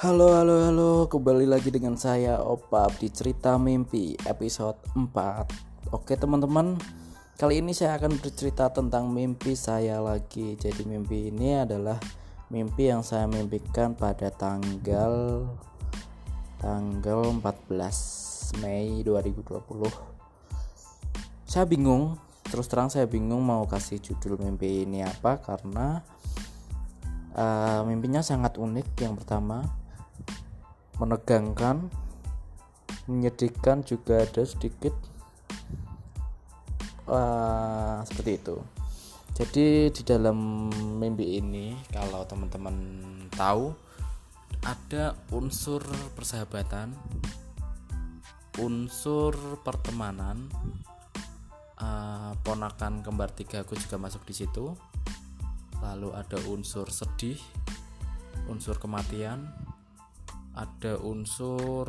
Halo halo halo. Kembali lagi dengan saya Opap di cerita mimpi episode 4 Oke teman-teman kali ini saya akan bercerita tentang mimpi saya lagi. Jadi mimpi ini adalah mimpi yang saya mimpikan pada tanggal tanggal 14 Mei 2020 Saya bingung terus terang saya bingung mau kasih judul mimpi ini apa karena uh, mimpinya sangat unik. Yang pertama menegangkan menyedihkan juga ada sedikit uh, seperti itu. Jadi di dalam mimpi ini kalau teman-teman tahu ada unsur persahabatan unsur pertemanan uh, ponakan kembar tiga aku juga masuk di situ. Lalu ada unsur sedih unsur kematian ada unsur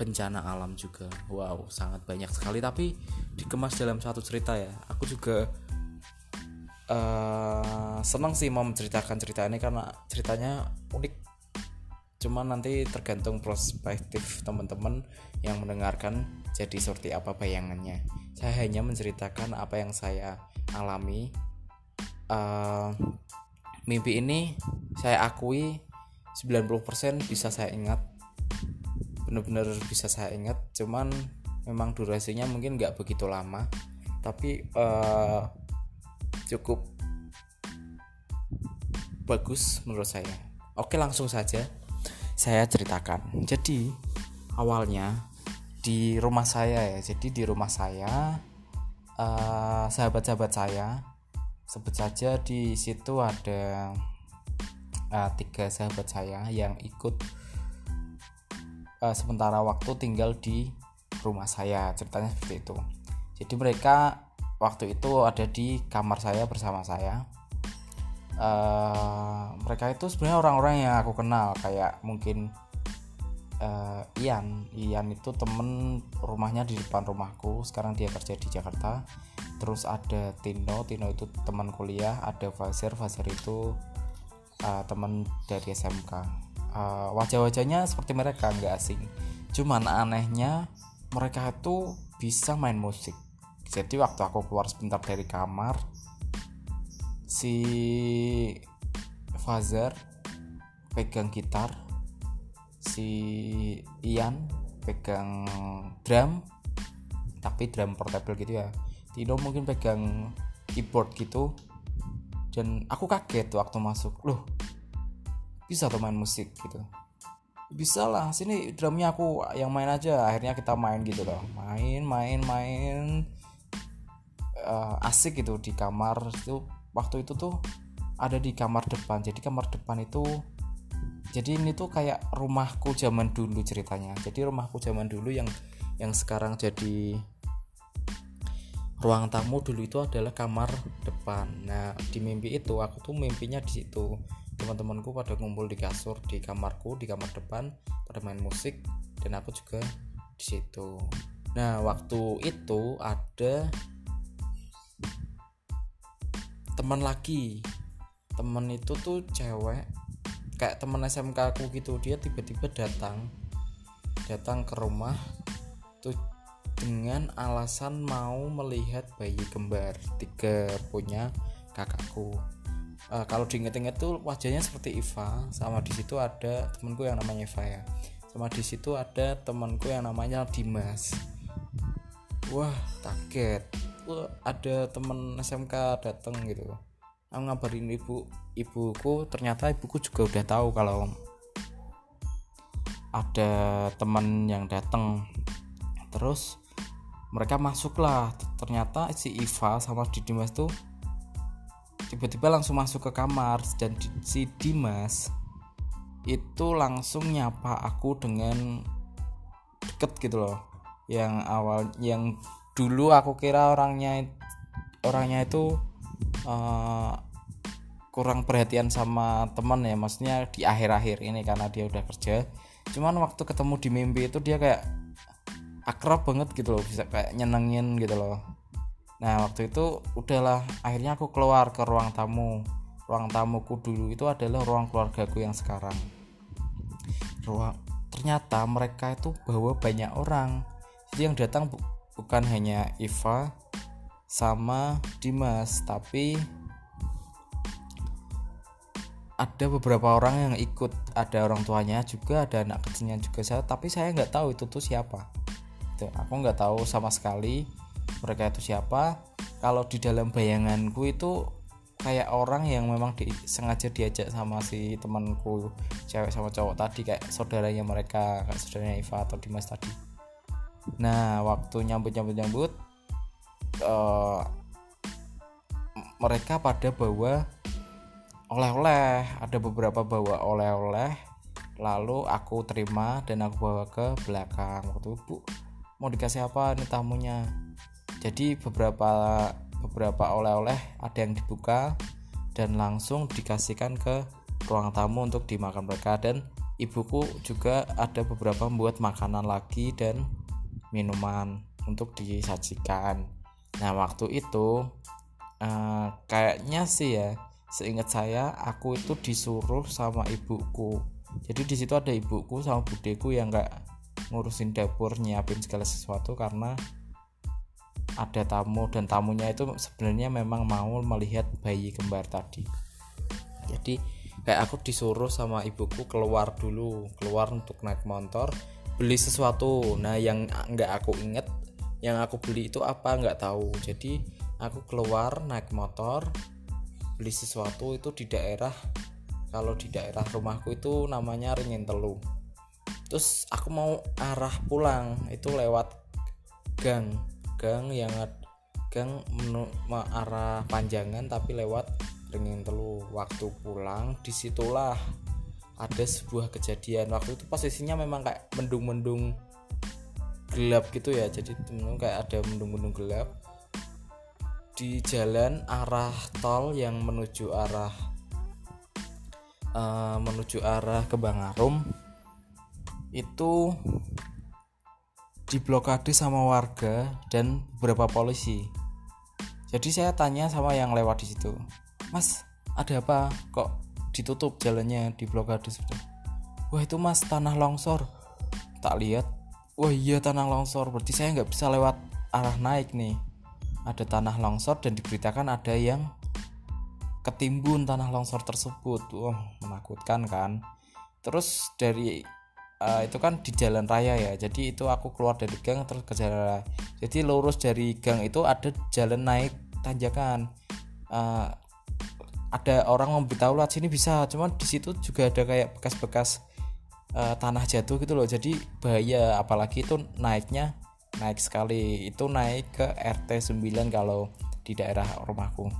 bencana alam juga. Wow sangat banyak sekali. Tapi dikemas dalam satu cerita ya. Aku juga uh, senang sih mau menceritakan cerita ini karena ceritanya unik. Cuman nanti tergantung perspektif teman-teman yang mendengarkan jadi seperti apa bayangannya. Saya hanya menceritakan apa yang saya alami. Uh, mimpi ini saya akui 90% bisa saya ingat. Benar-benar bisa saya ingat. Cuman memang durasinya mungkin nggak begitu lama. Tapi uh, cukup bagus menurut saya. Oke langsung saja saya ceritakan. Jadi awalnya di rumah saya ya. Jadi di rumah saya uh, sahabat-sahabat saya sebut saja di situ ada uh, tiga sahabat saya yang ikut uh, sementara waktu tinggal di rumah saya. Ceritanya seperti itu. Jadi mereka waktu itu ada di kamar saya bersama saya. Uh, mereka itu sebenarnya orang-orang yang aku kenal kayak mungkin uh, Ian. Ian itu temen rumahnya di depan rumahku. Sekarang dia kerja di Jakarta. Terus ada Tino. Tino itu teman kuliah. Ada Fazer Fazer itu uh, teman dari SMK uh, eh, wajah-wajahnya seperti mereka nggak asing. Cuman anehnya mereka itu bisa main musik. Jadi waktu aku keluar sebentar dari kamar si Fazer pegang gitar si Ian pegang drum tapi drum portable gitu ya. Tino mungkin pegang keyboard gitu dan aku kaget waktu masuk. Loh bisa tuh main musik gitu? Bisa lah sini drumnya aku yang main aja akhirnya kita main gitu loh. Main main main. Uh, asik gitu di kamar itu. Waktu itu tuh ada di kamar depan. Jadi kamar depan itu jadi ini tuh kayak rumahku zaman dulu ceritanya. Jadi rumahku zaman dulu yang yang sekarang jadi ruang tamu dulu itu adalah kamar depan. Nah di mimpi itu aku tuh mimpinya di situ. Teman-temanku pada ngumpul di kasur di kamarku di kamar depan pada main musik dan aku juga di situ. Nah waktu itu ada teman lagi. Teman itu tuh cewek kayak teman SMK aku gitu. Dia tiba-tiba datang datang ke rumah tuh dengan alasan mau melihat bayi kembar tiga punya kakakku. Uh, kalau diinget-inget tuh wajahnya seperti Iva sama di situ ada temanku yang namanya Iva ya. Sama di situ ada temanku yang namanya Dimas. Wah kaget. Wah ada temen SMK dateng gitu. Aku ngabarin ibu ibuku ternyata ibuku juga udah tahu kalau ada teman yang datang terus mereka masuklah. Ternyata si Iva sama di Dimas tuh tiba-tiba langsung masuk ke kamar dan si Dimas itu langsung nyapa aku dengan deket gitu loh. Yang awal yang dulu aku kira orangnya orangnya itu uh, kurang perhatian sama teman ya. Maksudnya di akhir-akhir ini karena dia udah kerja. Cuman waktu ketemu di mimpi itu dia kayak akrab banget gitu loh bisa kayak nyenengin gitu loh. Nah waktu itu udahlah akhirnya aku keluar ke ruang tamu. Ruang tamuku dulu itu adalah ruang keluargaku yang sekarang. Ruang ternyata mereka itu bawa banyak orang. Jadi yang datang bu bukan hanya Iva sama Dimas tapi ada beberapa orang yang ikut. Ada orang tuanya juga ada anak kecilnya juga. Saya tapi saya nggak tahu itu tuh siapa itu aku nggak tahu sama sekali mereka itu siapa. Kalau di dalam bayanganku itu kayak orang yang memang di, sengaja diajak sama si temanku cewek sama cowok tadi kayak saudaranya mereka kayak saudaranya Iva atau Dimas tadi. Nah waktu nyambut nyambut nyambut uh, mereka pada bawa oleh-oleh. Ada beberapa bawa oleh-oleh lalu aku terima dan aku bawa ke belakang. Waktu bu mau dikasih apa nih tamunya. Jadi beberapa beberapa oleh-oleh ada yang dibuka dan langsung dikasihkan ke ruang tamu untuk dimakan mereka. Dan ibuku juga ada beberapa membuat makanan lagi dan minuman untuk disajikan. Nah waktu itu uh, kayaknya sih ya seingat saya aku itu disuruh sama ibuku. Jadi di situ ada ibuku sama budeku yang nggak ngurusin dapur nyiapin segala sesuatu karena ada tamu dan tamunya itu sebenarnya memang mau melihat bayi kembar tadi. Jadi kayak aku disuruh sama ibuku keluar dulu keluar untuk naik motor beli sesuatu. Nah yang nggak aku inget yang aku beli itu apa nggak tahu. Jadi aku keluar naik motor beli sesuatu itu di daerah kalau di daerah rumahku itu namanya Ringin Telu terus aku mau arah pulang itu lewat gang. Gang yang gang menu, arah panjangan tapi lewat Ringin Telu. Waktu pulang di situlah ada sebuah kejadian. Waktu itu posisinya memang kayak mendung-mendung gelap gitu ya. Jadi temen kayak ada mendung-mendung gelap. Di jalan arah tol yang menuju arah uh, menuju arah ke Bangarum itu diblokade sama warga dan beberapa polisi. Jadi saya tanya sama yang lewat di situ, Mas, ada apa? Kok ditutup jalannya di blokade sudah? Wah itu mas tanah longsor. Tak lihat. Wah iya tanah longsor. Berarti saya nggak bisa lewat arah naik nih ada tanah longsor dan diberitakan ada yang ketimbun tanah longsor tersebut wah menakutkan kan terus dari uh, itu kan di jalan raya ya. Jadi itu aku keluar dari gang terus ke jalan raya. Jadi lurus dari gang itu ada jalan naik tanjakan. Uh, ada orang memberitahu lewat sini bisa. Cuman di situ juga ada kayak bekas-bekas uh, tanah jatuh gitu loh. Jadi bahaya. Apalagi itu naiknya naik sekali. Itu naik ke RT 9 kalau di daerah rumahku.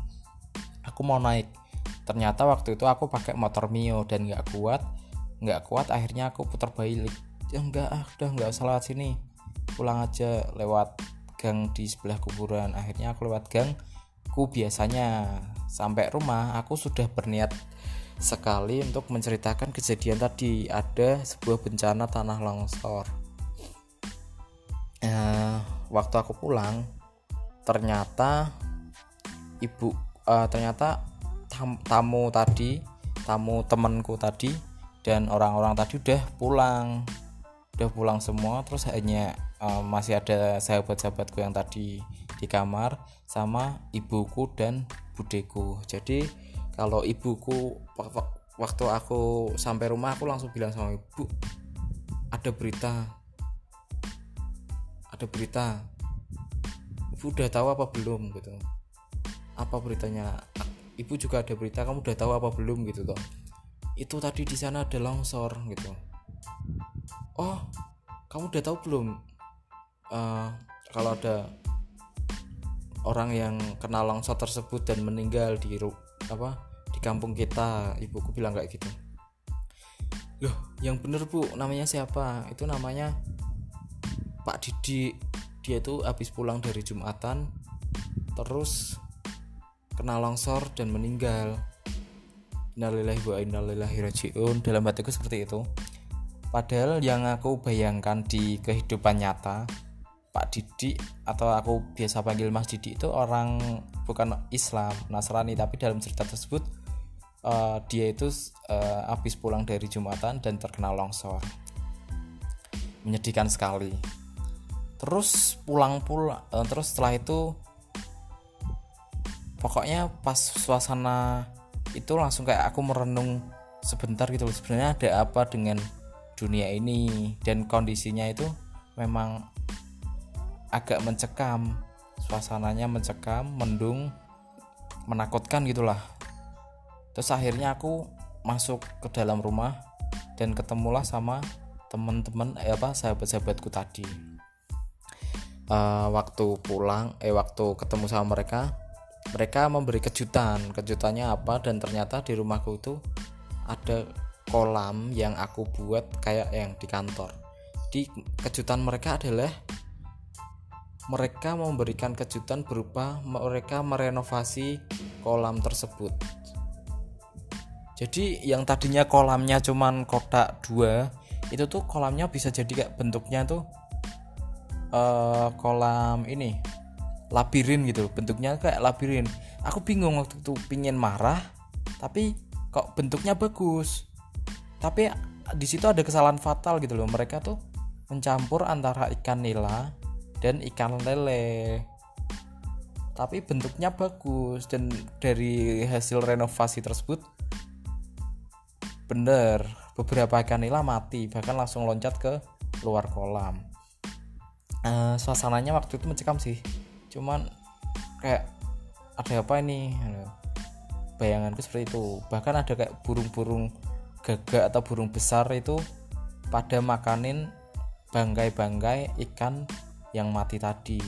Aku mau naik. Ternyata waktu itu aku pakai motor Mio dan nggak kuat nggak kuat akhirnya aku putar balik. Ya enggak ah udah nggak usah lewat sini. Pulang aja lewat gang di sebelah kuburan. Akhirnya aku lewat gang ku biasanya. Sampai rumah aku sudah berniat sekali untuk menceritakan kejadian tadi. Ada sebuah bencana tanah longsor. Uh, waktu aku pulang ternyata ibu uh, ternyata tam, tamu tadi tamu temanku tadi dan orang-orang tadi udah pulang. Udah pulang semua terus hanya uh, masih ada sahabat-sahabatku yang tadi di kamar sama ibuku dan budeku. Jadi kalau ibuku waktu aku sampai rumah aku langsung bilang sama ibu ada berita. Ada berita. Ibu udah tahu apa belum? Gitu. Apa beritanya? Ibu juga ada berita kamu udah tahu apa belum? Gitu toh itu tadi di sana ada longsor gitu. Oh kamu udah tahu belum? Uh, kalau ada orang yang kena longsor tersebut dan meninggal di apa di kampung kita ibuku bilang kayak gitu. Loh yang bener bu namanya siapa? Itu namanya Pak Didi. Dia itu habis pulang dari Jumatan terus kena longsor dan meninggal innalillahi wa rajiun. Dalam hatiku seperti itu. Padahal yang aku bayangkan di kehidupan nyata Pak Didi atau aku biasa panggil Mas Didi itu orang bukan Islam Nasrani. Tapi dalam cerita tersebut uh, dia itu uh, habis pulang dari jumatan dan terkena longsor. Menyedihkan sekali. Terus pulang pulang uh, terus setelah itu pokoknya pas suasana itu langsung kayak aku merenung sebentar gitu loh sebenarnya ada apa dengan dunia ini? Dan kondisinya itu memang agak mencekam suasananya mencekam mendung menakutkan gitulah terus akhirnya aku masuk ke dalam rumah dan ketemulah sama teman-teman eh apa sahabat-sahabatku tadi. Uh, waktu pulang eh waktu ketemu sama mereka mereka memberi kejutan. Kejutannya apa? Dan ternyata di rumahku itu ada kolam yang aku buat kayak yang di kantor. Di kejutan mereka adalah mereka memberikan kejutan berupa mereka merenovasi kolam tersebut. Jadi yang tadinya kolamnya cuman kotak dua itu tuh kolamnya bisa jadi kayak bentuknya tuh uh, kolam ini labirin gitu. Bentuknya kayak labirin. Aku bingung waktu itu pingin marah tapi kok bentuknya bagus. Tapi di situ ada kesalahan fatal gitu loh. Mereka tuh mencampur antara ikan nila dan ikan lele. Tapi bentuknya bagus dan dari hasil renovasi tersebut bener beberapa ikan nila mati bahkan langsung loncat ke luar kolam. Uh, suasananya waktu itu mencekam sih cuman kayak ada apa ini? Bayanganku seperti itu. Bahkan ada kayak burung-burung gagak atau burung besar itu pada makanin bangkai-bangkai ikan yang mati tadi.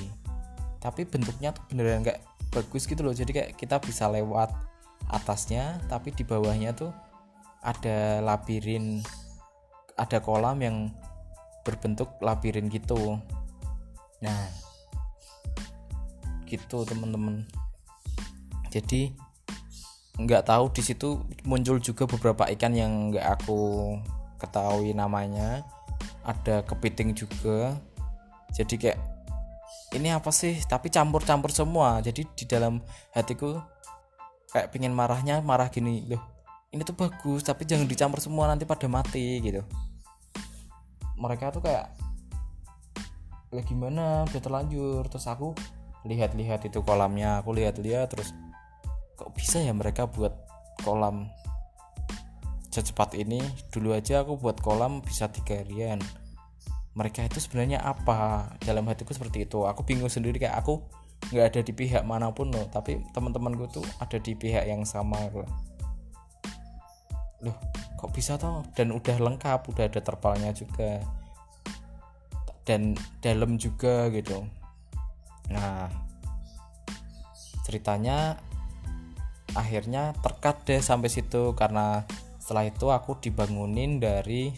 Tapi bentuknya tuh beneran kayak bagus gitu loh. Jadi kayak kita bisa lewat atasnya tapi di bawahnya tuh ada labirin ada kolam yang berbentuk labirin gitu. Nah gitu teman-teman jadi nggak tahu di situ muncul juga beberapa ikan yang nggak aku ketahui namanya. Ada kepiting juga. Jadi kayak ini apa sih? Tapi campur-campur semua. Jadi di dalam hatiku kayak pengen marahnya marah gini loh ini tuh bagus tapi jangan dicampur semua nanti pada mati gitu. Mereka tuh kayak ya gimana? Udah terlanjur. Terus aku lihat-lihat itu kolamnya aku lihat-lihat terus kok bisa ya mereka buat kolam secepat ini? Dulu aja aku buat kolam bisa tiga harian. Mereka itu sebenarnya apa? Dalam hatiku seperti itu. Aku bingung sendiri kayak aku nggak ada di pihak mana pun loh tapi teman-temanku tuh ada di pihak yang sama loh loh kok bisa toh? Dan udah lengkap udah ada terpalnya juga. Dan dalam juga gitu nah ceritanya akhirnya terkat deh sampai situ karena setelah itu aku dibangunin dari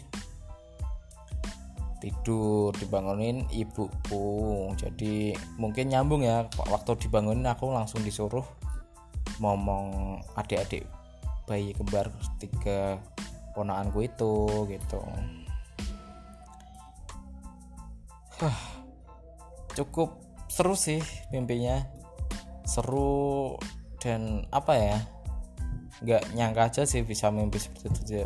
tidur dibangunin ibuku. Jadi mungkin nyambung ya waktu dibangunin aku langsung disuruh ngomong adik-adik bayi kembar tiga ponaanku itu gitu. Huh, cukup seru sih mimpinya. Seru dan apa ya nggak nyangka aja sih bisa mimpi seperti itu aja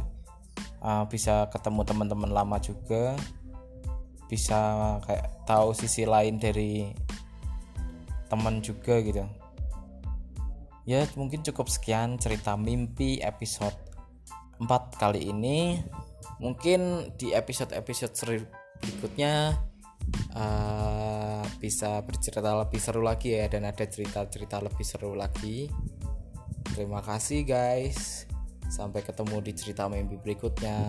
uh, bisa ketemu teman-teman lama juga. Bisa kayak tahu sisi lain dari teman juga gitu. Ya mungkin cukup sekian cerita mimpi episode 4 kali ini. Mungkin di episode-episode berikutnya uh, bisa bercerita lebih seru lagi ya dan ada cerita-cerita lebih seru lagi. Terima kasih guys. Sampai ketemu di cerita mimpi berikutnya.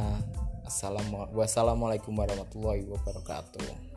Assalamualaikum warahmatullahi wabarakatuh